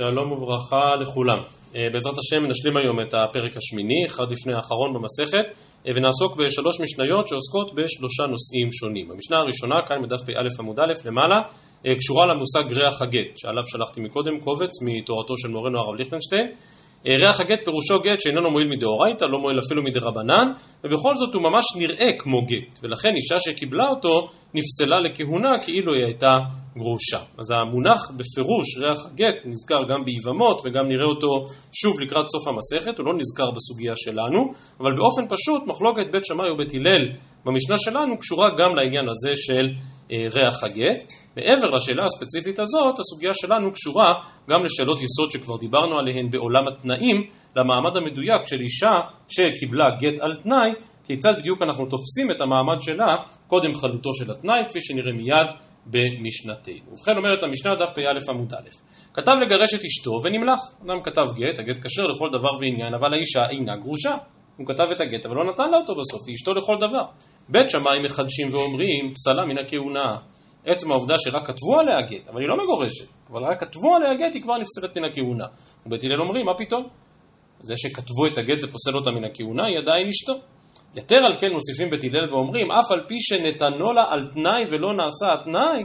שלום וברכה לכולם. אה, בעזרת השם נשלים היום את הפרק השמיני, אחד לפני האחרון במסכת, אה, ונעסוק בשלוש משניות שעוסקות בשלושה נושאים שונים. המשנה הראשונה, כאן בדף פא עמוד א' למעלה, אה, קשורה למושג ריח הגט, שעליו שלחתי מקודם קובץ מתורתו של מורנו הרב ליכטנשטיין. ריח הגט פירושו גט שאיננו מועיל מדאורייתא, לא מועיל אפילו מדרבנן, ובכל זאת הוא ממש נראה כמו גט, ולכן אישה שקיבלה אותו נפסלה לכהונה כאילו היא הייתה גרושה. אז המונח בפירוש ריח הגט נזכר גם ביבמות וגם נראה אותו שוב לקראת סוף המסכת, הוא לא נזכר בסוגיה שלנו, אבל באופן פשוט מחלוקת בית שמאי ובית הלל במשנה שלנו קשורה גם לעניין הזה של אה, ריח הגט. מעבר לשאלה הספציפית הזאת, הסוגיה שלנו קשורה גם לשאלות יסוד שכבר דיברנו עליהן בעולם התנאים, למעמד המדויק של אישה שקיבלה גט על תנאי, כיצד בדיוק אנחנו תופסים את המעמד שלה קודם חלוטו של התנאי, כפי שנראה מיד במשנתנו. ובכן אומרת המשנה דף פ"א עמוד א', כתב לגרש את אשתו ונמלך. אדם כתב גט, הגט כשר לכל דבר ועניין, אבל האישה אינה גרושה. הוא כתב את הגט, אבל לא נתן לה אותו בסוף, היא אשתו לכל דבר. בית שמאי מחדשים ואומרים, פסלה מן הכהונה. עצם העובדה שרק כתבו עליה גט, אבל היא לא מגורשת, אבל רק כתבו עליה גט, היא כבר נפסלת מן הכהונה. ובית הלל אומרים, מה פתאום? זה שכתבו את הגט זה פוסל אותה מן הכהונה, היא עדיין אשתו. יתר על כן מוסיפים בית הלל ואומרים, אף על פי שנתנו לה על תנאי ולא נעשה התנאי,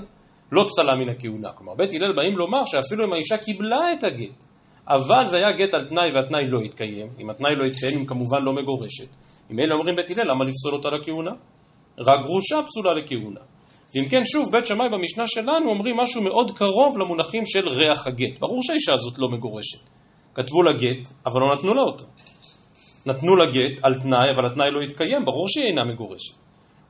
לא פסלה מן הכהונה. כלומר, בית הלל באים לומר שאפילו אם האישה קיבלה את הגט, אבל זה היה גט על תנאי והתנאי לא התקיים, אם התנאי לא התקיים, היא כמובן לא מגורשת. אם אלה אומרים בית הלל, למה לפסול אותה לכהונה? רק גרושה פסולה לכהונה. ואם כן, שוב, בית שמאי במשנה שלנו אומרים משהו מאוד קרוב למונחים של ריח הגט. ברור שהאישה הזאת לא מגורשת. כתבו לה גט, אבל לא נתנו לה אותו. נתנו לה גט על תנאי, אבל התנאי לא התקיים, ברור שהיא אינה מגורשת.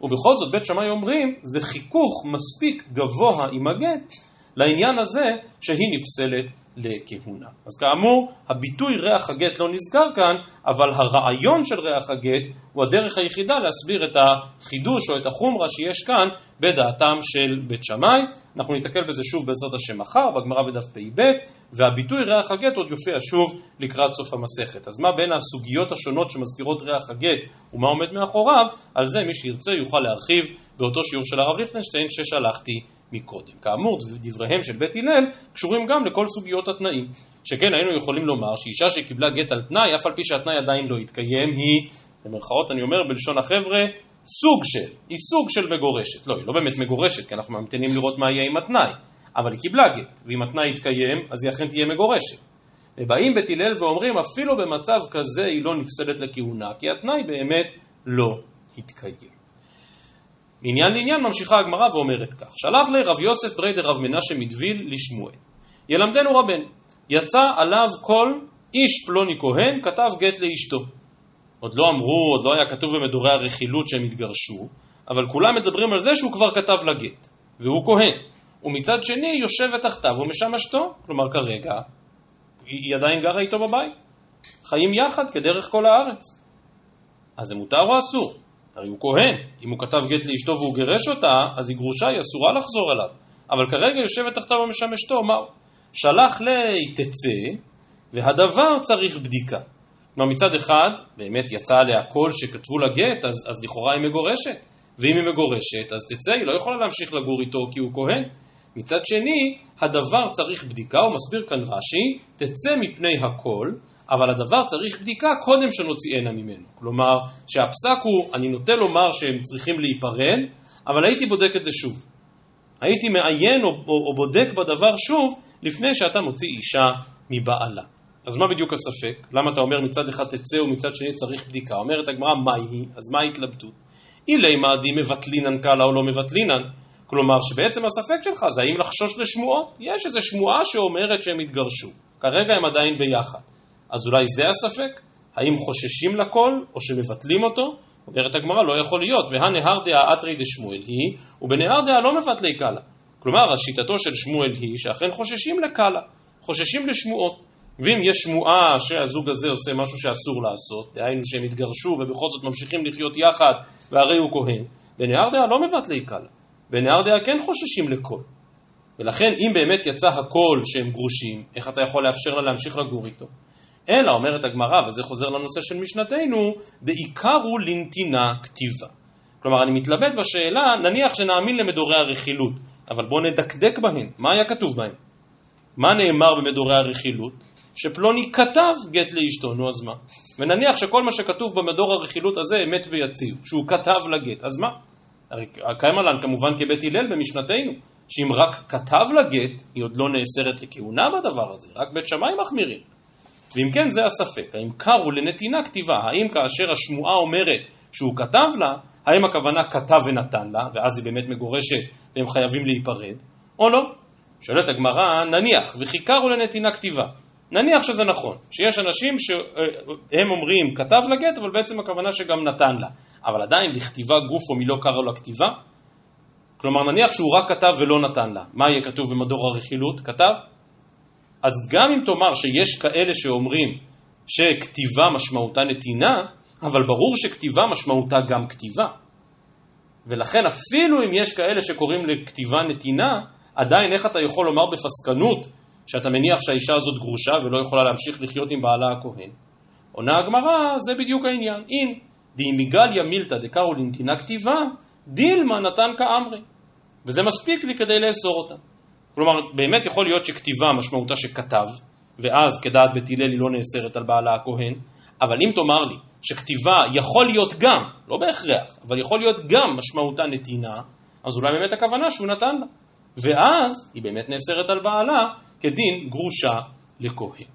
ובכל זאת, בית שמאי אומרים, זה חיכוך מספיק גבוה עם הגט לעניין הזה שהיא נפסלת לכהונה. אז כאמור, הביטוי ריח הגט לא נזכר כאן, אבל הרעיון של ריח הגט הוא הדרך היחידה להסביר את החידוש או את החומרה שיש כאן בדעתם של בית שמאי. אנחנו ניתקל בזה שוב בעזרת השם מחר, בגמרא בדף פ"ב, והביטוי ריח הגט עוד יופיע שוב לקראת סוף המסכת. אז מה בין הסוגיות השונות שמזכירות ריח הגט ומה עומד מאחוריו, על זה מי שירצה יוכל להרחיב באותו שיעור של הרב ליכטנשטיין ששלחתי מקודם. כאמור, דבריהם של בית הלל קשורים גם לכל סוגיות התנאים. שכן היינו יכולים לומר שאישה שקיבלה גט על תנאי, אף על פי שהתנאי עדיין לא התקיים, היא, במרכאות אני אומר בלשון החבר'ה, סוג של, היא סוג של מגורשת. לא, היא לא באמת מגורשת, כי אנחנו ממתינים לראות מה יהיה עם התנאי. אבל היא קיבלה גט, ואם התנאי יתקיים, אז היא אכן תהיה מגורשת. ובאים בית הלל ואומרים, אפילו במצב כזה היא לא נפסדת לכהונה, כי התנאי באמת לא התקיים. מעניין לעניין ממשיכה הגמרא ואומרת כך: שלח לי רב יוסף ברי דרב מנשה מדוויל לשמואל. ילמדנו רבן, יצא עליו כל איש פלוני כהן כתב גט לאשתו. עוד לא אמרו, עוד לא היה כתוב במדורי הרכילות שהם התגרשו, אבל כולם מדברים על זה שהוא כבר כתב לה גט, והוא כהן. ומצד שני יושבת תחתיו ומשמשתו, כלומר כרגע היא עדיין גרה איתו בבית. חיים יחד כדרך כל הארץ. אז זה מותר או אסור? הרי הוא כהן, אם הוא כתב גט לאשתו והוא גירש אותה, אז היא גרושה, היא אסורה לחזור אליו. אבל כרגע יושבת תחתיו ומשמשתו, מהו? שלח לי תצא, והדבר צריך בדיקה. כלומר מצד אחד, באמת יצא עליה קול שכתבו לה גט, אז, אז לכאורה היא מגורשת. ואם היא מגורשת, אז תצא, היא לא יכולה להמשיך לגור איתו כי הוא כהן. מצד שני, הדבר צריך בדיקה, הוא מסביר כאן רש"י, תצא מפני הכל, אבל הדבר צריך בדיקה קודם שנוציאנה ממנו. כלומר, שהפסק הוא, אני נוטה לומר שהם צריכים להיפרד, אבל הייתי בודק את זה שוב. הייתי מעיין או, או, או בודק בדבר שוב לפני שאתה מוציא אישה מבעלה. אז מה בדיוק הספק? למה אתה אומר מצד אחד תצא ומצד שני צריך בדיקה? אומרת הגמרא, מה היא? אז מה ההתלבטות? אילי מעדי מבטלינן קלה או לא מבטלינן. כלומר שבעצם הספק שלך זה האם לחשוש לשמועות. יש איזו שמועה שאומרת שהם התגרשו. כרגע הם עדיין ביחד. אז אולי זה הספק? האם חוששים לכל או שמבטלים אותו? אומרת הגמרא, לא יכול להיות, והנהר דעה אתרי דשמואל היא, ובנהר דעה לא מבטלי קלה. כלומר, השיטתו של שמואל היא שאכן חוששים לקלה, חוששים לשמועות. ואם יש שמועה שהזוג הזה עושה משהו שאסור לעשות, דהיינו שהם התגרשו ובכל זאת ממשיכים לחיות יחד והרי הוא כהן, בנהר דעה לא מבטלי קלה, בנהר דעה כן חוששים לכל. ולכן אם באמת יצא הכל שהם גרושים, איך אתה יכול לאפשר לה להמשיך לגור איתו? אלא, אומרת הגמרא, וזה חוזר לנושא של משנתנו, בעיקר הוא לנתינה כתיבה. כלומר, אני מתלבט בשאלה, נניח שנאמין למדורי הרכילות, אבל בואו נדקדק בהן, מה היה כתוב בהן? מה נאמר במדורי הרכילות? שפלוני כתב גט לאשתו, נו אז מה? ונניח שכל מה שכתוב במדור הרכילות הזה אמת ויציב, שהוא כתב לגט, אז מה? הרי קיים עליו כמובן כבית הלל במשנתנו, שאם רק כתב לגט, היא עוד לא נאסרת לכהונה בדבר הזה, רק בית שמאי מחמירים. ואם כן, זה הספק, האם קרו לנתינה כתיבה, האם כאשר השמועה אומרת שהוא כתב לה, האם הכוונה כתב ונתן לה, ואז היא באמת מגורשת והם חייבים להיפרד, או לא? שואלת הגמרא, נניח, וחיכרו לנתינה כתיבה. נניח שזה נכון, שיש אנשים שהם אומרים כתב לגט, אבל בעצם הכוונה שגם נתן לה. אבל עדיין לכתיבה גוף או מי לא קרא לו הכתיבה? כלומר, נניח שהוא רק כתב ולא נתן לה. מה יהיה כתוב במדור הרכילות? כתב? אז גם אם תאמר שיש כאלה שאומרים שכתיבה משמעותה נתינה, אבל ברור שכתיבה משמעותה גם כתיבה. ולכן אפילו אם יש כאלה שקוראים לכתיבה נתינה, עדיין איך אתה יכול לומר בפסקנות שאתה מניח שהאישה הזאת גרושה ולא יכולה להמשיך לחיות עם בעלה הכהן? עונה הגמרא, זה בדיוק העניין. אין, דאימיגליה מילתא דקאו לנתינה כתיבה, דילמה נתן כאמרי. וזה מספיק לי כדי לאסור אותה. כלומר, באמת יכול להיות שכתיבה משמעותה שכתב, ואז כדעת בית הלל היא לא נאסרת על בעלה הכהן, אבל אם תאמר לי שכתיבה יכול להיות גם, לא בהכרח, אבל יכול להיות גם משמעותה נתינה, אז אולי באמת הכוונה שהוא נתן לה. ואז היא באמת נאסרת על בעלה כדין גרושה לכהן.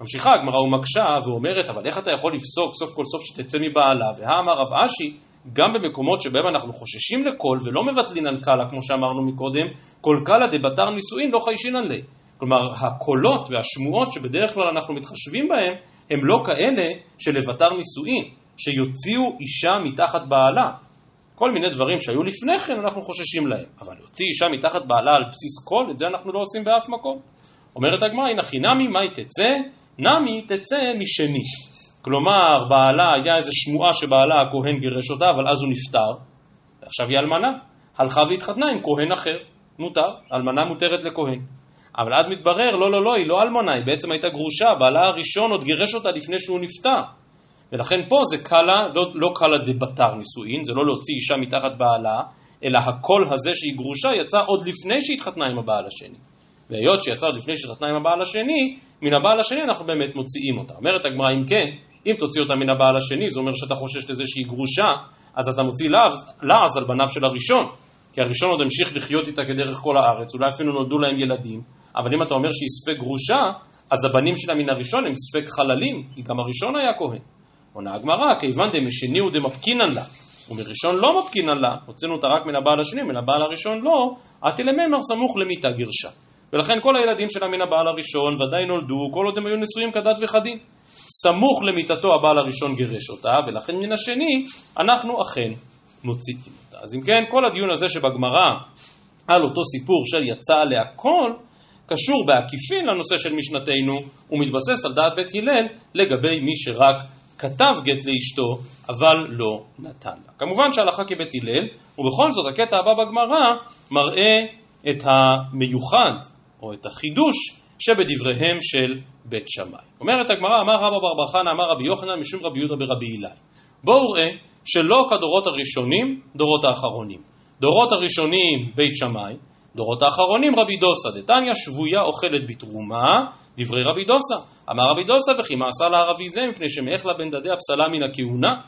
ממשיכה הגמרא ומקשה ואומרת, אבל איך אתה יכול לפסוק סוף כל סוף שתצא מבעלה? והאמר רב אשי, גם במקומות שבהם אנחנו חוששים לכל ולא מבטלינן קלה, כמו שאמרנו מקודם, כל קלה דבתר נישואין לא חיישינן לי. כלומר, הקולות והשמועות שבדרך כלל אנחנו מתחשבים בהם, הם לא כאלה שלבתר נישואין, שיוציאו אישה מתחת בעלה. כל מיני דברים שהיו לפני כן אנחנו חוששים להם, אבל להוציא אישה מתחת בעלה על בסיס קול, את זה אנחנו לא עושים באף מקום. אומרת הגמרא, הנה חינמי, מאי תצא? נמי תצא משני. כלומר, בעלה, היה איזו שמועה שבעלה הכהן גירש אותה, אבל אז הוא נפטר, ועכשיו היא אלמנה. הלכה והתחתנה עם כהן אחר, מותר, אלמנה מותרת לכהן. אבל אז מתברר, לא, לא, לא, היא לא אלמנה, היא בעצם הייתה גרושה, בעלה הראשון עוד גירש אותה לפני שהוא נפטר. ולכן פה זה קלה, לא, לא קלה דבתר נישואין, זה לא להוציא אישה מתחת בעלה, אלא הקול הזה שהיא גרושה יצא עוד לפני שהתחתנה עם הבעל השני. והיות שיצא עוד לפני שהתחתנה עם הבעל השני, מן הבעל השני אנחנו באמת מוציאים אותה. אומרת הגמרא, אם כן, אם תוציא אותה מן הבעל השני, זה אומר שאתה חושש לזה שהיא גרושה, אז אתה מוציא לעז, על בניו של הראשון. כי הראשון עוד המשיך לחיות איתה כדרך כל הארץ, אולי אפילו נולדו להם ילדים, אבל אם אתה אומר שהיא ספק גרושה, אז הבנים שלה מן הראשון הם ספק חללים, כי גם הראשון היה כהן. עונה הגמרא, כיוון דמשני הוא דמפקינן לה, ומראשון לא מפקינן לה, הוצאנו אותה רק מן הבעל השני, מן הבעל הראשון לא, עתי לממר סמוך למיתה גירשה. ולכן כל הילדים שלה מן הבעל הראשון ודאי נולדו, כל עוד הם היו נשואים כדת וכדין. סמוך למיתתו הבעל הראשון גירש אותה, ולכן מן השני אנחנו אכן מוציאים אותה. אז אם כן, כל הדיון הזה שבגמרא על אותו סיפור של יצא עליה קול, קשור בעקיפין לנושא של משנתנו, ומתבסס על דעת בית הלל לגבי מי שרק כתב גט לאשתו, אבל לא נתן לה. כמובן שהלכה כבית הלל, ובכל זאת הקטע הבא בגמרא מראה את המיוחד, או את החידוש, שבדבריהם של בית שמאי. אומרת הגמרא, אמר רבא בר בר חנא, אמר רבי יוחנן, משום רבי יהודה ברבי אילאי. בואו ראה שלא כדורות הראשונים, דורות האחרונים. דורות הראשונים בית שמאי, דורות האחרונים רבי דוסה, דתניא שבויה אוכלת בתרומה, דברי רבי דוסה. אמר רבי דוסה וכי מעשה לערבי זה מפני שמאך לה בן דדי הפסלה מן הכהונה.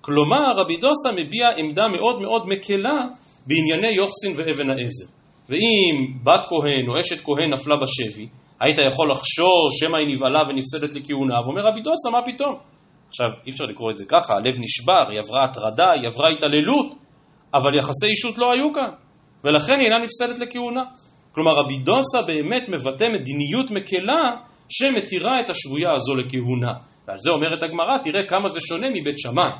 כלומר רבי דוסה מביע עמדה מאוד מאוד מקלה בענייני יוחסין ואבן העזר. ואם בת כהן או אשת כהן נפלה בשבי, היית יכול לחשוש שמא היא נבהלה ונפסדת לכהונה, ואומר רבי דוסה, מה פתאום? עכשיו, אי אפשר לקרוא את זה ככה, הלב נשבר, היא עברה הטרדה, היא עברה התעללות, אבל יחסי אישות לא היו כאן, ולכן היא אינה נפסדת לכהונה. כלומר, רבי דוסה באמת מבטא מדיניות מקלה שמתירה את השבויה הזו לכהונה. ועל זה אומרת הגמרא, תראה כמה זה שונה מבית שמאי.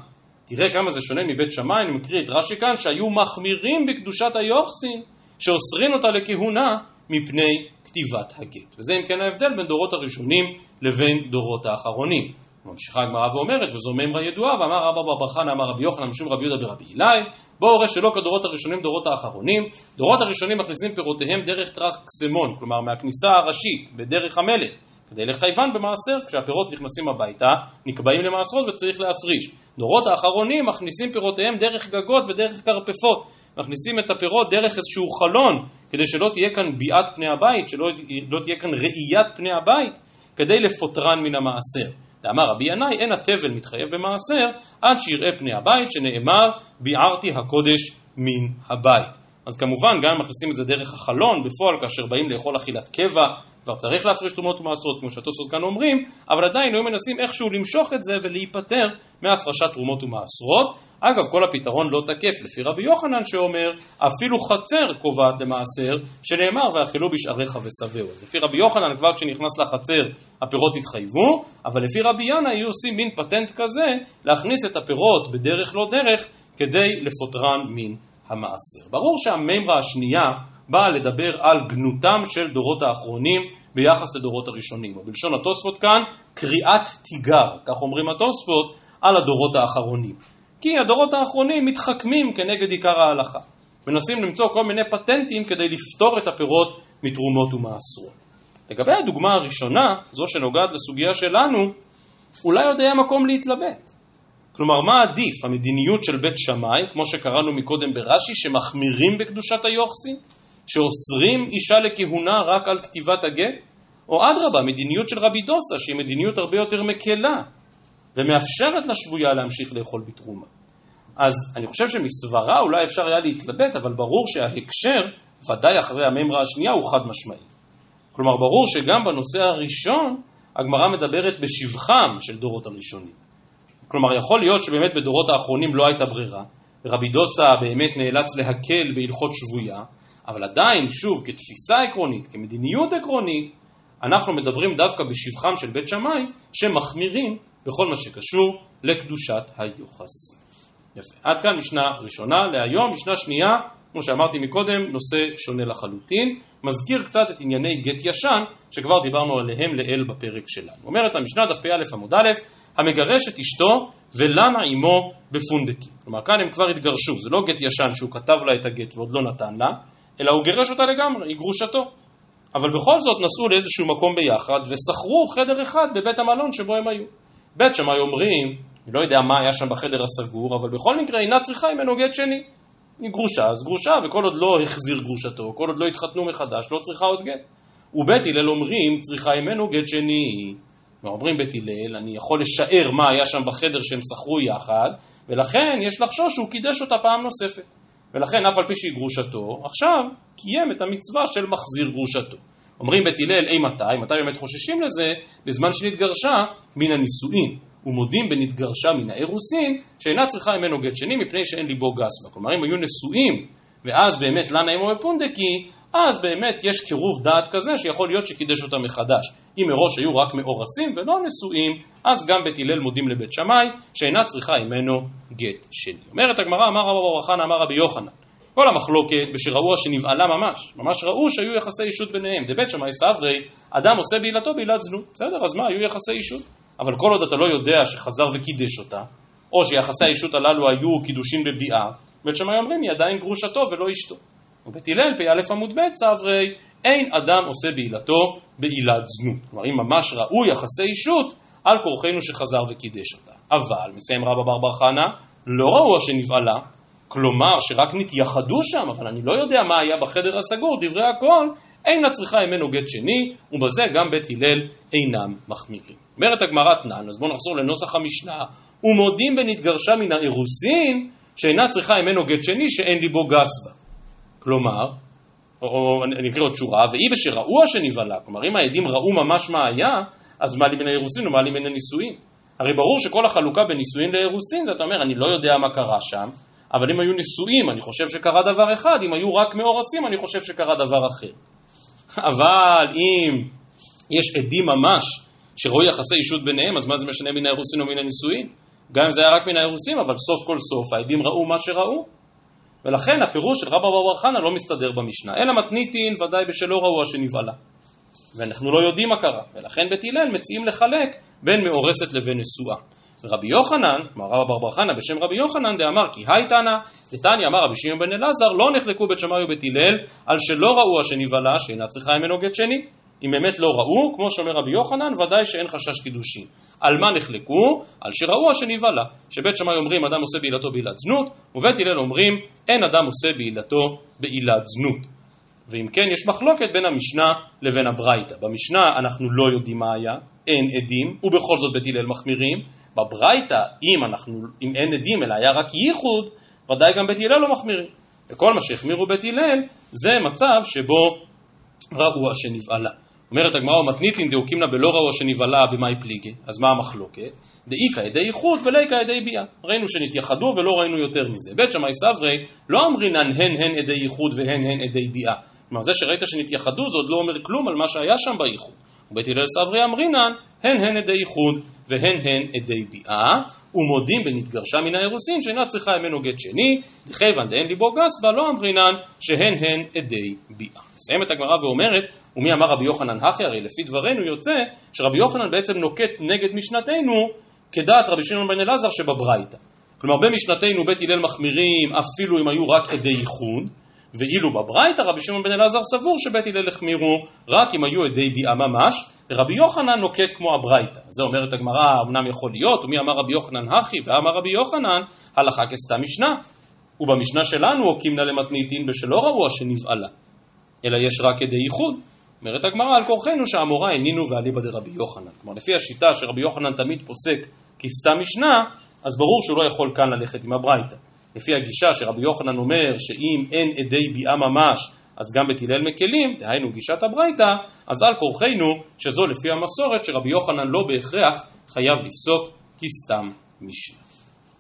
תראה כמה זה שונה מבית שמאי, אני מקריא את רש"י כאן, שהיו מחמירים בקדושת היוחסין, שאוסרים אותה לכהונה מפני כתיבת הגט. וזה אם כן ההבדל בין דורות הראשונים לבין דורות האחרונים. ממשיכה הגמרא ואומרת, וזו מימרה ידועה, ואמר רבא בר חנא אמר רבי יוחנן משום רבי יהודה ברבי אילאי, בואו ראה שלא כדורות הראשונים דורות האחרונים, דורות הראשונים מכניסים פירותיהם דרך טרקסמון, כלומר מהכניסה הראשית, בדרך המלך, כדי לחייבן במעשר, כשהפירות נכנסים הביתה, נקבעים למעשרות וצריך להפריש. דורות האחרונים מכניסים פירותיהם דרך גגות ודרך כרפפות. מכניסים את הפירות דרך איזשהו חלון, כדי שלא תהיה כאן ביעת פני הבית, שלא לא תהיה כאן ראיית פני הבית, כדי לפוטרן מן המעשר. ואמר רבי ינאי, אין התבל מתחייב במעשר עד שיראה פני הבית, שנאמר, ביערתי הקודש מן הבית. אז כמובן, גם אם מכניסים את זה דרך החלון, בפועל, כאשר באים לאכול אכילת קבע, כבר צריך להפריש תרומות ומעשרות, כמו שהתוספות כאן אומרים, אבל עדיין היו מנסים איכשהו למשוך את זה ולהיפטר מהפרשת תרומות ומעשרות. אגב, כל הפתרון לא תקף לפי רבי יוחנן שאומר, אפילו חצר קובעת למעשר, שנאמר, ואכלו בשעריך ושבעו. אז לפי רבי יוחנן, כבר כשנכנס לחצר, הפירות התחייבו, אבל לפי רבי ינא היו עושים מין פטנט כזה, להכניס את הפירות בדרך לא דרך, כדי לפוטרן מן המעשר. ברור שהמימרה השנייה באה לדבר על גנותם של דורות האחרונים ביחס לדורות הראשונים. או בלשון התוספות כאן, קריאת תיגר, כך אומרים התוספות, על הדורות האחרונים. כי הדורות האחרונים מתחכמים כנגד עיקר ההלכה. מנסים למצוא כל מיני פטנטים כדי לפתור את הפירות מתרומות ומעשרות. לגבי הדוגמה הראשונה, זו שנוגעת לסוגיה שלנו, אולי עוד היה מקום להתלבט. כלומר, מה עדיף, המדיניות של בית שמאי, כמו שקראנו מקודם ברש"י, שמחמירים בקדושת היוחסין, שאוסרים אישה לכהונה רק על כתיבת הגט, או אדרבה, מדיניות של רבי דוסה, שהיא מדיניות הרבה יותר מקלה, ומאפשרת לשבויה להמשיך לאכול בתרומה. אז אני חושב שמסברה אולי אפשר היה להתלבט, אבל ברור שההקשר, ודאי אחרי הממרה השנייה, הוא חד משמעי. כלומר, ברור שגם בנושא הראשון, הגמרא מדברת בשבחם של דורות הראשונים. כלומר, יכול להיות שבאמת בדורות האחרונים לא הייתה ברירה, ורבי דוסה באמת נאלץ להקל בהלכות שבויה, אבל עדיין, שוב, כתפיסה עקרונית, כמדיניות עקרונית, אנחנו מדברים דווקא בשבחם של בית שמאי, שמחמירים בכל מה שקשור לקדושת היוחס. יפה. עד כאן משנה ראשונה להיום. משנה שנייה, כמו שאמרתי מקודם, נושא שונה לחלוטין. מזכיר קצת את ענייני גט ישן, שכבר דיברנו עליהם לעיל בפרק שלנו. אומרת המשנה, דף פא עמוד א', המגרש את אשתו ולנה עמו בפונדקים. כלומר, כאן הם כבר התגרשו, זה לא גט ישן שהוא כתב לה את הגט ועוד לא נתן לה, אלא הוא גירש אותה לגמרי, היא גרושתו. אבל בכל זאת נסעו לאיזשהו מקום ביחד ושכרו חדר אחד בבית המלון שבו הם היו. בית שמאי אומרים, אני לא יודע מה היה שם בחדר הסגור, אבל בכל מקרה אינה צריכה ממנו גט שני. היא גרושה, אז גרושה, וכל עוד לא החזיר גרושתו, כל עוד לא התחתנו מחדש, לא צריכה עוד גט. ובית הלל אומרים, צריכה ממנו גט שני. ואומרים בית הלל, אני יכול לשער מה היה שם בחדר שהם שכרו יחד, ולכן יש לחשוש שהוא קידש אותה פעם נוספת. ולכן אף על פי שהיא גרושתו, עכשיו קיים את המצווה של מחזיר גרושתו. אומרים בית הלל, אי מתי? מתי באמת חוששים לזה? בזמן שנתגרשה מן הנישואין. ומודים בנתגרשה מן האירוסין, שאינה צריכה ממנו גט שני מפני שאין ליבו גס בה. כלומר, אם היו נשואים, ואז באמת לנה אמו בפונדקי, אז באמת יש קירוב דעת כזה שיכול להיות שקידש אותה מחדש. אם מראש היו רק מאורסים ולא נשואים, אז גם בית הלל מודים לבית שמאי, שאינה צריכה ממנו גט שני. אומרת הגמרא, אמר רבא בר חנא, אמר רבי יוחנן. כל המחלוקת בשראו שנבעלה ממש, ממש ראו שהיו יחסי אישות ביניהם. דבית שמאי סברי, אדם עושה בעילתו בעילת זנות. בסדר, אז מה, היו יחסי אישות. אבל כל עוד אתה לא יודע שחזר וקידש אותה, או שיחסי האישות הללו היו קידושים בביאה, בית שמאי אומרים היא עדיין גרושתו ולא אשתו. ובית הלל, פ"א עמוד ב', סברי, אין אדם עושה בעילתו בעילת זנות. כלומר, אם ממש ראו יחסי אישות, על כורחנו שחזר וקידש אותה. אבל, מסיים רבא בר בר חנה, לא ראו שנבעלה, כלומר שרק נתייחדו שם, אבל אני לא יודע מה היה בחדר הסגור, דברי הכל, אין לה צריכה ממנו גט שני, ובזה גם בית הלל אינם מחמירים. אומרת הגמרא תנן, אז בואו נחזור לנוסח המשנה, ומודים בנתגרשה מן האירוסין, שאינה צריכה ממנו גט שני שאין ליבו גס בה. כלומר, או, או אני אקריא עוד שורה, ואי בשראו השנבהלה, כלומר אם העדים ראו ממש מה היה, אז מה לי בין האירוסין ומה לי בין הנישואין. הרי ברור שכל החלוקה בין נישואין לאירוסין, זה אתה אומר, אני לא יודע מה קרה שם, אבל אם היו נשואים, אני חושב שקרה דבר אחד, אם היו רק מאורסים, אני חושב שקרה דבר אחר. אבל אם יש עדים ממש שראו יחסי אישות ביניהם, אז מה זה משנה מן האירוסין או מן הנישואין? גם אם זה היה רק מן האירוסין, אבל סוף כל סוף העדים ראו מה שראו. ולכן הפירוש של רבא בר חנא לא מסתדר במשנה, אלא מתניתין ודאי בשלא ראו שנבעלה. ואנחנו לא יודעים מה קרה, ולכן בית הלל מציעים לחלק בין מאורסת לבין נשואה. ורבי יוחנן, כלומר רבא בר בר חנא בשם רבי יוחנן דאמר כי היי תנא, דתניא אמר רבי שמעון בן אלעזר לא נחלקו בית שמאי ובית הלל על שלא ראו השנבעלה שאינה צריכה ממנו גט שני. אם באמת לא ראו, כמו שאומר רבי יוחנן, ודאי שאין חשש קידושין. על מה נחלקו? על שראו השנבהלה. שבית שמאי אומרים אדם עושה בעילתו בעילת זנות, ובית הלל אומרים אין אדם עושה בעילתו בעילת זנות. ואם כן, יש מחלוקת בין המשנה לבין הברייתא. במשנה אנחנו לא יודעים מה היה, אין עדים, ובכל זאת בית הלל מחמירים. בברייתא, אם, אם אין עדים אלא היה רק ייחוד, ודאי גם בית הלל לא מחמירים. וכל מה שהחמירו בית הלל זה מצב שבו ראו השנבעלה. אומרת הגמרא ומתניתין דאוקימנה בלא ראו השנבעלה במאי פליגי, אז מה המחלוקת? דאיכא ידי איחוד ולאיכא ידי ביאה. ראינו שנתייחדו ולא ראינו יותר מזה. בית שמאי סברי לא אמרינן הן הן עדי איחוד והן הן עדי ביאה. כלומר זה שראית שנתייחדו זה עוד לא אומר כלום על מה שהיה שם באיחוד. ובית הלל סברי אמרינן הן הן עדי איחוד והן הן עדי ביאה ומודים בנתגרשה מן האירוסין שאינה צריכה ממנו גט שני דכיוון דאין ליבו גס בה לא אמרינן שהן הן עדי ביאה. מסיימת הגמרא ואומרת ומי אמר רבי יוחנן הכי הרי לפי דברינו יוצא שרבי יוחנן בעצם נוקט נגד משנתנו כדעת רבי שמעון בן אלעזר שבברייתא. כלומר במשנתנו בית הלל מחמירים אפילו אם היו רק עדי ייחוד ואילו בברייתא רבי שמעון בן אלעזר סבור שבית הלל החמירו רק אם היו עדי ביאה ממש, ורבי יוחנן נוקט כמו הברייתא. זה אומרת הגמרא, אמנם יכול להיות, ומי אמר רבי יוחנן הכי, ואמר רבי יוחנן, הלכה כסתם משנה. ובמשנה שלנו הוקימנה למתניתין בשלא ראו השנבעלה, אלא יש רק עדי ייחוד. אומרת הגמרא על כורחנו שהאמורה הנינו ואליבא דרבי יוחנן. כלומר לפי השיטה שרבי יוחנן תמיד פוסק כסתם משנה, אז ברור שהוא לא יכול כאן ללכת עם הברייתא. לפי הגישה שרבי יוחנן אומר שאם אין עדי ביאה ממש אז גם בית הלל מקלים, דהיינו גישת הברייתא, אז על כורחנו שזו לפי המסורת שרבי יוחנן לא בהכרח חייב לפסוק כסתם משנה.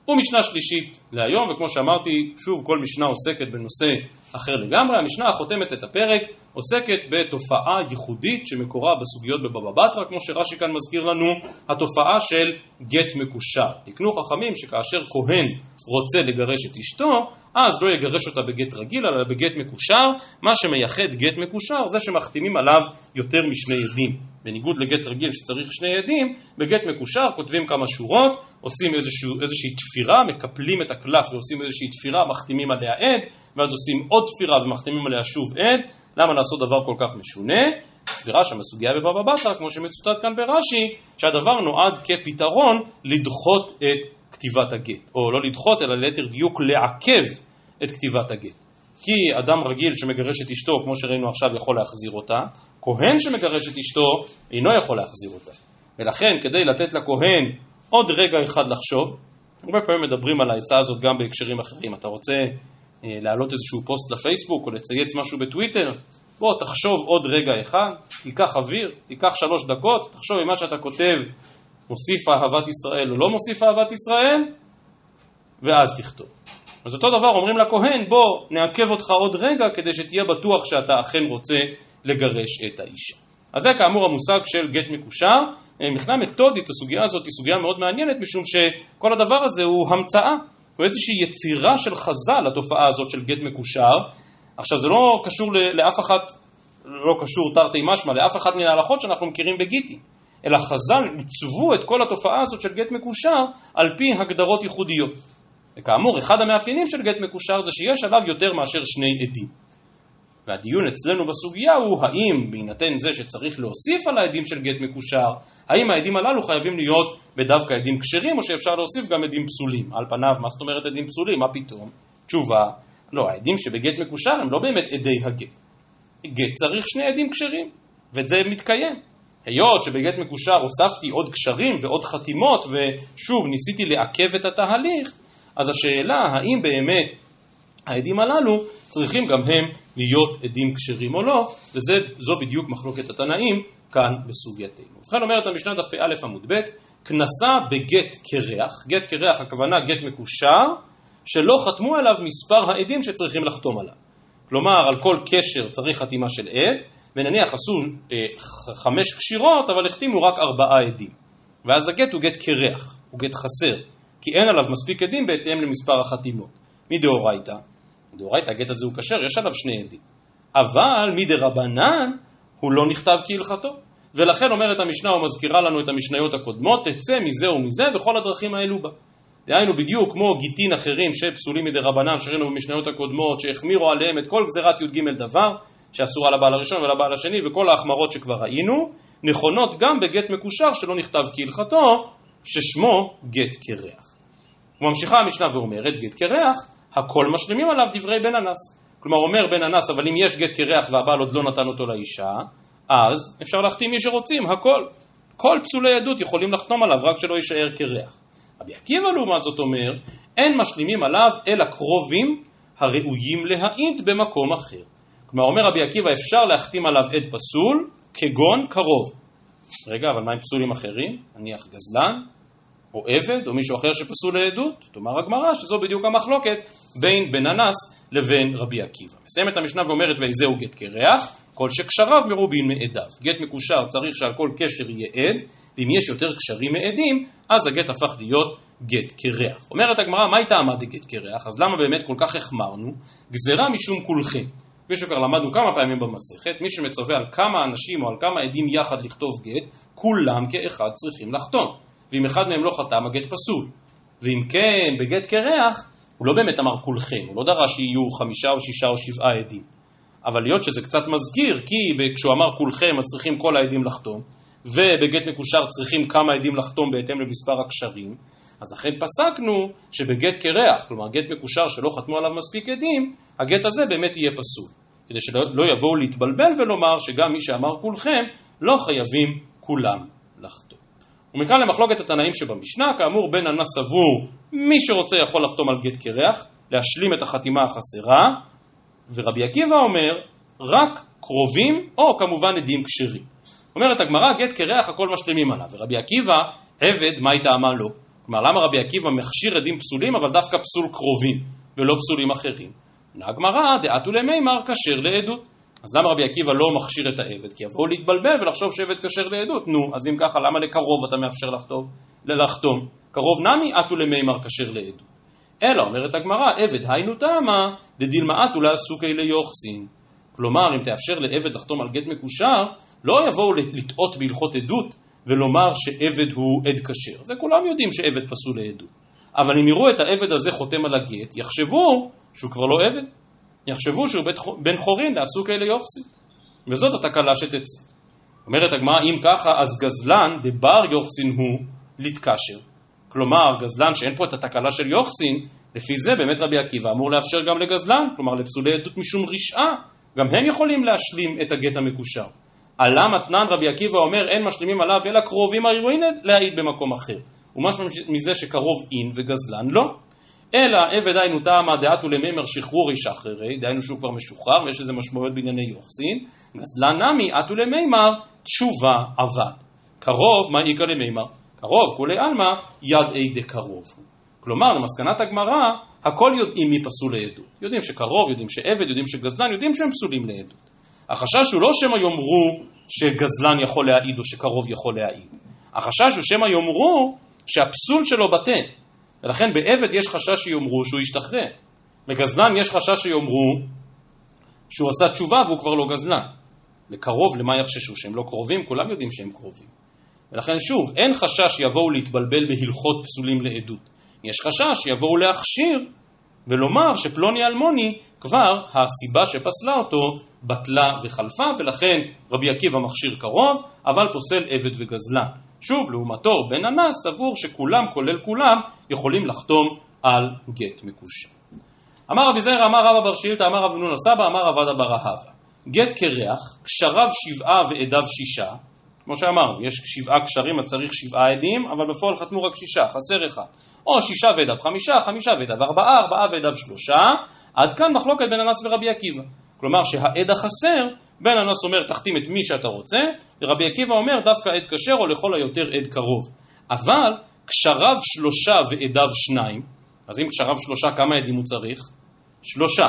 ומשנה שלישית להיום, וכמו שאמרתי, שוב כל משנה עוסקת בנושא אחר לגמרי. המשנה החותמת את הפרק עוסקת בתופעה ייחודית שמקורה בסוגיות בבבא בתרא, כמו שרש"י כאן מזכיר לנו, התופעה של גט מקושר. תקנו חכמים שכאשר כהן רוצה לגרש את אשתו, אז לא יגרש אותה בגט רגיל, אלא בגט מקושר. מה שמייחד גט מקושר זה שמחתימים עליו יותר משני עדים. בניגוד לגט רגיל שצריך שני עדים, בגט מקושר כותבים כמה שורות, עושים איזשהו, איזושהי תפירה, מקפלים את הקלף ועושים איזושהי תפירה, מחתימים עליה עד, ואז עושים עוד תפירה ומחתימים עליה שוב עד. למה לעשות דבר כל כך משונה? סבירה שם הסוגיה בבבא בתרא, כמו שמצוטט כאן ברש"י, שהדבר נועד כפתרון לדחות את כתיבת הגט, או לא לדחות, אלא ליתר דיוק לעכב את כתיבת הגט. כי אדם רגיל שמגרש את אשתו, כמו שראינו עכשיו, יכול להחזיר אותה, כהן שמגרש את אשתו אינו יכול להחזיר אותה. ולכן, כדי לתת לכהן עוד רגע אחד לחשוב, הרבה פעמים מדברים על העצה הזאת גם בהקשרים אחרים. אתה רוצה אה, להעלות איזשהו פוסט לפייסבוק או לצייץ משהו בטוויטר, בוא תחשוב עוד רגע אחד, תיקח אוויר, תיקח שלוש דקות, תחשוב אם מה שאתה כותב מוסיף אהבת ישראל או לא מוסיף אהבת ישראל, ואז תכתוב. אז אותו דבר אומרים לכהן, בוא נעכב אותך עוד רגע כדי שתהיה בטוח שאתה אכן רוצה לגרש את האישה. אז זה כאמור המושג של גט מקושר. אה, מבחינה מתודית הסוגיה הזאת היא סוגיה מאוד מעניינת משום שכל הדבר הזה הוא המצאה, הוא איזושהי יצירה של חז"ל לתופעה הזאת של גט מקושר. עכשיו זה לא קשור לאף אחת, לא קשור תרתי משמע, לאף אחת מן ההלכות שאנחנו מכירים בגיטי, אלא חז"ל עיצבו את כל התופעה הזאת של גט מקושר על פי הגדרות ייחודיות. וכאמור, אחד המאפיינים של גט מקושר זה שיש עליו יותר מאשר שני עדים. והדיון אצלנו בסוגיה הוא האם בהינתן זה שצריך להוסיף על העדים של גט מקושר, האם העדים הללו חייבים להיות בדווקא עדים כשרים או שאפשר להוסיף גם עדים פסולים. על פניו, מה זאת אומרת עדים פסולים? מה פתאום? תשובה, לא, העדים שבגט מקושר הם לא באמת עדי הגט. גט צריך שני עדים כשרים, וזה מתקיים. היות שבגט מקושר הוספתי עוד קשרים ועוד חתימות ושוב ניסיתי לעכב את התהליך, אז השאלה האם באמת העדים הללו צריכים גם הם להיות עדים כשרים או לא, וזו בדיוק מחלוקת התנאים כאן בסוגייתנו. ובכן אומרת המשנה דף פא עמוד ב', כנסה בגט קרח, גט קרח הכוונה גט מקושר, שלא חתמו עליו מספר העדים שצריכים לחתום עליו. כלומר, על כל קשר צריך חתימה של עד, ונניח עשו אה, חמש קשירות, אבל החתימו רק ארבעה עדים. ואז הגט הוא גט קרח, הוא גט חסר, כי אין עליו מספיק עדים בהתאם למספר החתימות. מדאורייתא, מדאורייתא הגט הזה הוא כשר, יש עליו שני עדים. אבל מדרבנן הוא לא נכתב כהלכתו. ולכן אומרת המשנה ומזכירה לנו את המשניות הקודמות, תצא מזה ומזה בכל הדרכים האלו בה. דהיינו בדיוק כמו גיטין אחרים שפסולים מדי רבנן, שראינו במשניות הקודמות, שהחמירו עליהם את כל גזירת י"ג דבר, שאסורה לבעל הראשון ולבעל השני, וכל ההחמרות שכבר ראינו, נכונות גם בגט מקושר שלא נכתב כהלכתו, ששמו גט קרח. וממשיכה המשנה ואומרת, גט קרח, הכל משלימים עליו דברי בן אנס. כלומר אומר בן אנס, אבל אם יש גט קרח והבעל עוד לא נתן אותו לאישה, אז אפשר להחתים מי שרוצים, הכל. כל פסולי עדות יכולים לחתום עליו, רק שלא יישאר קרח. רבי עקיבא לעומת זאת אומר, אין משלימים עליו אלא קרובים הראויים להעיד במקום אחר. כלומר אומר רבי עקיבא אפשר להחתים עליו עד פסול כגון קרוב. רגע, אבל מה עם פסולים אחרים? נניח גזלן, או עבד, או מישהו אחר שפסול לעדות? תאמר הגמרא שזו בדיוק המחלוקת בין בן אנס לבין רבי עקיבא. מסיימת המשנה ואומרת ואיזהו גט קרח, כל שקשריו מרובין מעדיו. גט מקושר צריך שעל כל קשר יהיה עד, ואם יש יותר קשרים מעדים, אז הגט הפך להיות גט קרח. אומרת הגמרא, מה הייתה עמד גט קרח? אז למה באמת כל כך החמרנו? גזרה משום כולכם. כפי שכבר למדנו כמה פעמים במסכת, מי שמצווה על כמה אנשים או על כמה עדים יחד לכתוב גט, כולם כאחד צריכים לחתום. ואם אחד מהם לא חתם, הגט פסול. ואם כן, בגט קרח, הוא לא באמת אמר כולכם, הוא לא דרש שיהיו חמישה או שישה או שבעה עדים. אבל להיות שזה קצת מזכיר, כי כשהוא אמר כולכם, אז צריכים כל העדים לחתום, ובגט מקושר צריכים כמה עדים לחתום בהתאם למספר הקשרים, אז אכן פסקנו שבגט קרח, כלומר גט מקושר שלא חתמו עליו מספיק עדים, הגט הזה באמת יהיה פסול. כדי שלא יבואו להתבלבל ולומר שגם מי שאמר כולכם, לא חייבים כולם לחתום. ומכאן למחלוקת התנאים שבמשנה, כאמור בן אנס סבור, מי שרוצה יכול לחתום על גט קרח, להשלים את החתימה החסרה, ורבי עקיבא אומר, רק קרובים, או כמובן עדים כשרים. אומרת הגמרא, גט קרח הכל משלימים עליו, ורבי עקיבא, עבד, מה היא טעמה לו? כלומר, למה רבי עקיבא מכשיר עדים פסולים, אבל דווקא פסול קרובים, ולא פסולים אחרים? עונה הגמרא, דעתו למימר כשר לעדות. אז למה רבי עקיבא לא מכשיר את העבד? כי יבואו להתבלבל ולחשוב שעבד כשר לעדות. נו, אז אם ככה, למה לקרוב אתה מאפשר לחתום? לחתום. קרוב נמי עטו למימר כשר לעדות. אלא, אומרת הגמרא, עבד היינו תמה, דדילמה עטו לעסוקי ליוחסין. כלומר, אם תאפשר לעבד לחתום על גט מקושר, לא יבואו לטעות בהלכות עדות ולומר שעבד הוא עד כשר. זה כולם יודעים שעבד פסול לעדות. אבל אם יראו את העבד הזה חותם על הגט, יחשבו שהוא כבר לא עבד. יחשבו שהוא בן חורין לעסוק אלה יוחסין. וזאת התקלה שתצא. אומרת הגמרא, אם ככה, אז גזלן דבר יוחסין הוא להתקשר. כלומר, גזלן שאין פה את התקלה של יוחסין, לפי זה באמת רבי עקיבא אמור לאפשר גם לגזלן, כלומר לפסולי עדות משום רשעה, גם הם יכולים להשלים את הגט המקושר. עלה מתנן רבי עקיבא אומר אין משלימים עליו אלא קרובים הראויים להעיד במקום אחר. ומשמע מזה שקרוב אין וגזלן לא. אלא עבד היינו טעמה דעתו למימר שחרורי שחררי, דהיינו שהוא כבר משוחרר ויש לזה משמעויות בענייני יוחסין, גזלן נמי עתו למימר תשובה עבד. קרוב, מה איכא למימר? קרוב, כולי עלמא, יד אי דקרוב. כלומר, למסקנת הגמרא, הכל יודעים מי פסול לעדות. יודעים שקרוב, יודעים שעבד, יודעים שגזלן, יודעים שהם פסולים לעדות. החשש הוא לא שמא יאמרו שגזלן יכול להעיד או שקרוב יכול להעיד. החשש הוא שמא יאמרו שהפסול שלו בטל. ולכן בעבד יש חשש שיאמרו שהוא ישתחרר. לגזלן יש חשש שיאמרו שהוא עשה תשובה והוא כבר לא גזלן. לקרוב, למה יחששו? שהם לא קרובים? כולם יודעים שהם קרובים. ולכן שוב, אין חשש שיבואו להתבלבל בהלכות פסולים לעדות. יש חשש שיבואו להכשיר ולומר שפלוני אלמוני כבר הסיבה שפסלה אותו בטלה וחלפה, ולכן רבי עקיבא מכשיר קרוב, אבל פוסל עבד וגזלן. שוב, לעומתו, בן אנס סבור שכולם, כולל כולם, יכולים לחתום על גט מקושר. אמר רבי זרע, אמר רבא בר שילתא, אמר רב נון הסבא, אמר רב עדה בר אהבה. גט קרח, קשריו שבעה ועדיו שישה, כמו שאמרנו, יש שבעה קשרים, אז צריך שבעה עדים, אבל בפועל חתמו רק שישה, חסר אחד. או שישה ועדיו חמישה, חמישה ועדיו ארבעה, ארבעה ועדיו שלושה, עד כאן מחלוקת בין אנס ורבי עקיבא. כלומר שהעד החסר, בן אנס אומר תחתים את מי שאתה רוצה, ורבי עקיבא אומר דווקא עד כשר או לכל היותר עד קרוב. אבל קשריו שלושה ועדיו שניים, אז אם קשריו שלושה כמה עדים הוא צריך? שלושה.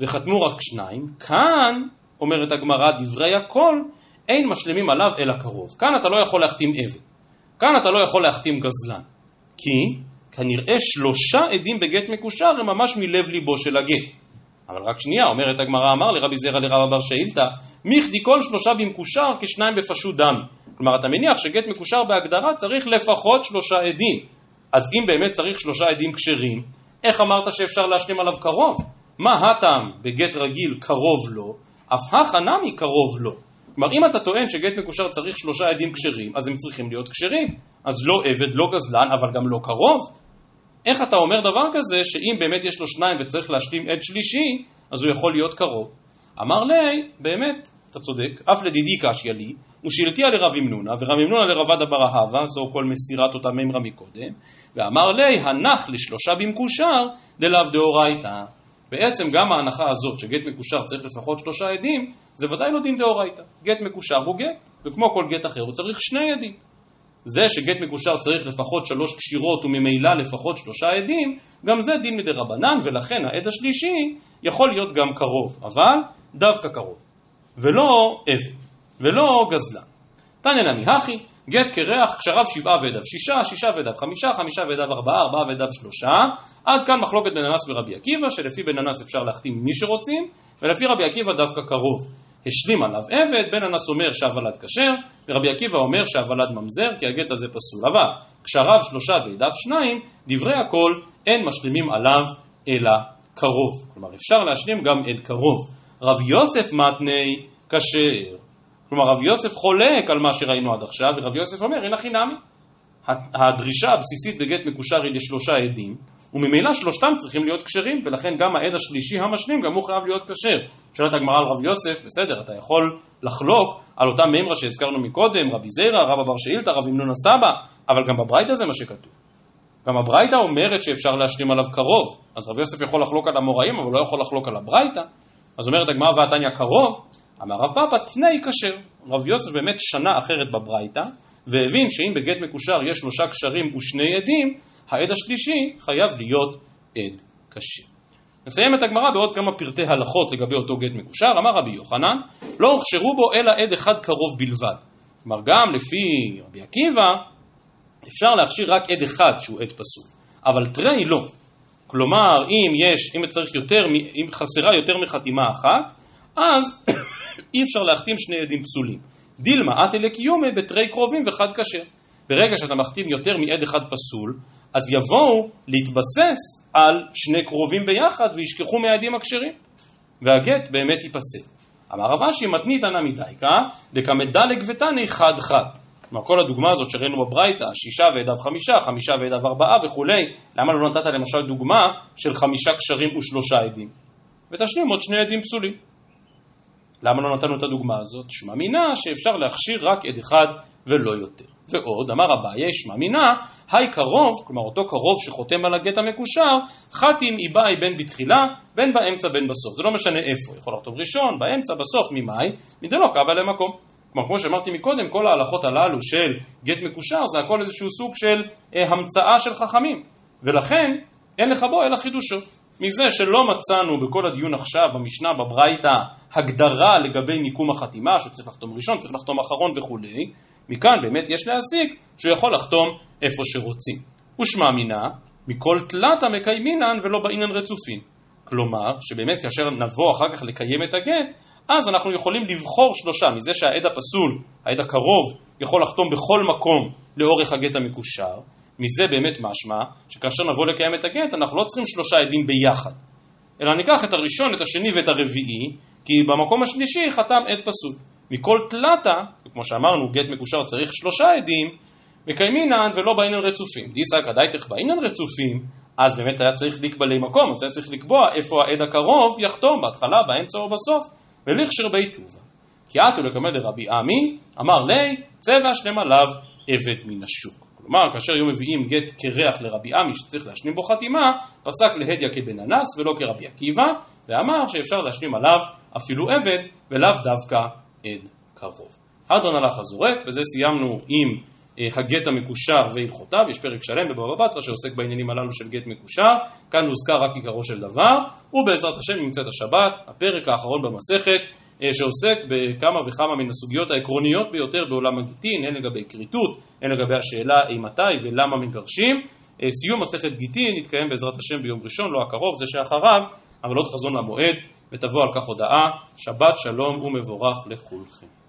וחתמו רק שניים, כאן, אומרת הגמרא, דברי הכל, אין משלימים עליו אלא קרוב. כאן אתה לא יכול להחתים עבד. כאן אתה לא יכול להחתים גזלן. כי כנראה שלושה עדים בגט מקושר הם ממש מלב ליבו של הגט. אבל רק שנייה, אומרת הגמרא, אמר לרבי זרע לרב בר שאילתא, מיכדי כל שלושה במקושר כשניים בפשוט דם. כלומר, אתה מניח שגט מקושר בהגדרה צריך לפחות שלושה עדים. אז אם באמת צריך שלושה עדים כשרים, איך אמרת שאפשר להשלים עליו קרוב? מה הטעם בגט רגיל קרוב לו, אף הכא נמי קרוב לו. כלומר, אם אתה טוען שגט מקושר צריך שלושה עדים כשרים, אז הם צריכים להיות כשרים. אז לא עבד, לא גזלן, אבל גם לא קרוב. איך אתה אומר דבר כזה, שאם באמת יש לו שניים וצריך להשלים עד שלישי, אז הוא יכול להיות קרוב? אמר לי, באמת, אתה צודק, אף לדידי קשיא לי, ושאלתיה לרב ימנונה, ורב ימנונה לרבד אבר אהבה, זו כל מסירת אותה מימרה מקודם, ואמר לי, הנח לשלושה במקושר, דלאו דאורייתא. בעצם גם ההנחה הזאת שגט מקושר צריך לפחות שלושה עדים, זה ודאי לא דין דאורייתא. גט מקושר הוא גט, וכמו כל גט אחר הוא צריך שני עדים. זה שגט מקושר צריך לפחות שלוש קשירות וממילא לפחות שלושה עדים, גם זה דין מדי רבנן, ולכן העד השלישי יכול להיות גם קרוב, אבל דווקא קרוב. ולא עבד, ולא גזלן. תניא נמי הכי, גט קרח, קשריו שבעה ועדיו שישה, שישה ועדיו חמישה, חמישה ועדיו ארבעה, ארבעה ועדיו שלושה. עד כאן מחלוקת בן אנס ורבי עקיבא, שלפי בן אנס אפשר להחתים מי שרוצים, ולפי רבי עקיבא דווקא קרוב. השלים עליו עבד, בן אנס אומר שהוולד כשר, ורבי עקיבא אומר שהוולד ממזר, כי הגט הזה פסול. אבל קשריו שלושה ועדיו שניים, דברי הכל אין משלימים עליו אלא קרוב. כלומר אפשר להשלים גם עד קרוב. רב יוסף מתני כשר. כלומר רב יוסף חולק על מה שראינו עד עכשיו, ורב יוסף אומר אין הכי נמי. הדרישה הבסיסית בגט מקושר היא לשלושה עדים, וממילא שלושתם צריכים להיות כשרים, ולכן גם העד השלישי המשלים גם הוא חייב להיות כשר. שואלת הגמרא על רב יוסף, בסדר, אתה יכול לחלוק על אותה מימרה שהזכרנו מקודם, רבי זיירא, רב אבר שאילתא, רב ימנון הסבא, אבל גם בברייתא זה מה שכתוב. גם הברייתא אומרת שאפשר להשלים עליו קרוב, אז רב יוסף יכול לחלוק על המוראים, אבל לא יכול לחלוק על הברייתא. אז אומרת הגמרא ועתניא קרוב, אמר רב פאפא תנאי כשר. רב יוסף באמת שנה אחרת בברייתא, והבין שאם בגט מקושר יש שלושה קשרים ושני עדים, העד השלישי חייב להיות עד. נסיים את הגמרא בעוד כמה פרטי הלכות לגבי אותו גט מקושר. אמר רבי יוחנן, לא הוכשרו בו אלא עד אחד קרוב בלבד. כלומר, גם לפי רבי עקיבא, אפשר להכשיר רק עד אחד שהוא עד פסול. אבל תרי לא. כלומר, אם יש, אם צריך יותר, אם חסרה יותר מחתימה אחת, אז אי אפשר להחתים שני עדים פסולים. דילמה אטלה קיומי בתרי קרובים וחד כשר. ברגע שאתה מחתים יותר מעד אחד פסול, אז יבואו להתבסס על שני קרובים ביחד וישכחו מהעדים הכשרים. והגט באמת ייפסל. אמר רב אשי מתנית אנא מדייקה דקמדלג ותני חד חד. כלומר כל הדוגמה הזאת שראינו בברייתא, שישה ועדיו חמישה, חמישה ועדיו ארבעה וכולי, למה לא נתת למשל דוגמה של חמישה קשרים ושלושה עדים? ותשלים עוד שני עדים פסולים. למה לא נתנו את הדוגמה הזאת? שמע מינה שאפשר להכשיר רק עד אחד ולא יותר. ועוד, אמר אביי, שמע מינה, היי קרוב, כלומר אותו קרוב שחותם על הגט המקושר, חתים איבאי בין בתחילה, בין באמצע בין בסוף. זה לא משנה איפה, יכול לחתום ראשון, באמצע, בסוף, ממאי, מדלא קבע למקום. כלומר, כמו שאמרתי מקודם, כל ההלכות הללו של גט מקושר זה הכל איזשהו סוג של אה, המצאה של חכמים. ולכן, אין לך בו אלא חידושו. מזה שלא מצאנו בכל הדיון עכשיו במשנה בברייתא הגדרה לגבי מיקום החתימה, שצריך לחתום ראשון, צריך לחתום אחרון וכולי, מכאן באמת יש להסיק שהוא יכול לחתום איפה שרוצים. ושמע מינה, מכל תלתא מקיימינן ולא באינן רצופין. כלומר, שבאמת כאשר נבוא אחר כך לקיים את הגט, אז אנחנו יכולים לבחור שלושה, מזה שהעד הפסול, העד הקרוב, יכול לחתום בכל מקום לאורך הגט המקושר, מזה באמת משמע שכאשר נבוא לקיים את הגט אנחנו לא צריכים שלושה עדים ביחד, אלא ניקח את הראשון, את השני ואת הרביעי, כי במקום השלישי חתם עד פסול. מכל תלתא, כמו שאמרנו, גט מקושר צריך שלושה עדים, מקיימינן ולא באינן רצופים. דיסק עדייתך באינן רצופים, אז באמת היה צריך לקבלי מקום, אז היה צריך לקבוע איפה העד הקרוב יחתום, בהתחלה, באמצע או בסוף, ולכשר בי טובה. כי עטו לקמא דרבי עמי, אמר לי, צבע שלם עליו עבד מן השוק. כלומר, כאשר היו מביאים גט קרח לרבי עמי שצריך להשלים בו חתימה, פסק להדיא כבן אנס ולא כרבי עקיבא, ואמר שאפשר להשלים עליו אפילו עבד, ולאו דווקא עד קרוב. אדרן הלך הזורק, בזה סיימנו עם אה, הגט המקושר והלכותיו, יש פרק שלם בבבא בתרא שעוסק בעניינים הללו של גט מקושר, כאן הוזכר רק עיקרו של דבר, ובעזרת השם נמצאת השבת, הפרק האחרון במסכת, אה, שעוסק בכמה וכמה מן הסוגיות העקרוניות ביותר בעולם הגיטין, הן לגבי כריתות, הן לגבי השאלה אימתי ולמה מגרשים. אה, סיום מסכת גיטין יתקיים בעזרת השם ביום ראשון, לא הקרוב, זה שאחריו, אבל עוד חזון למועד, ותבוא על כך הודעה, שבת שלום ומבורך לכולכם.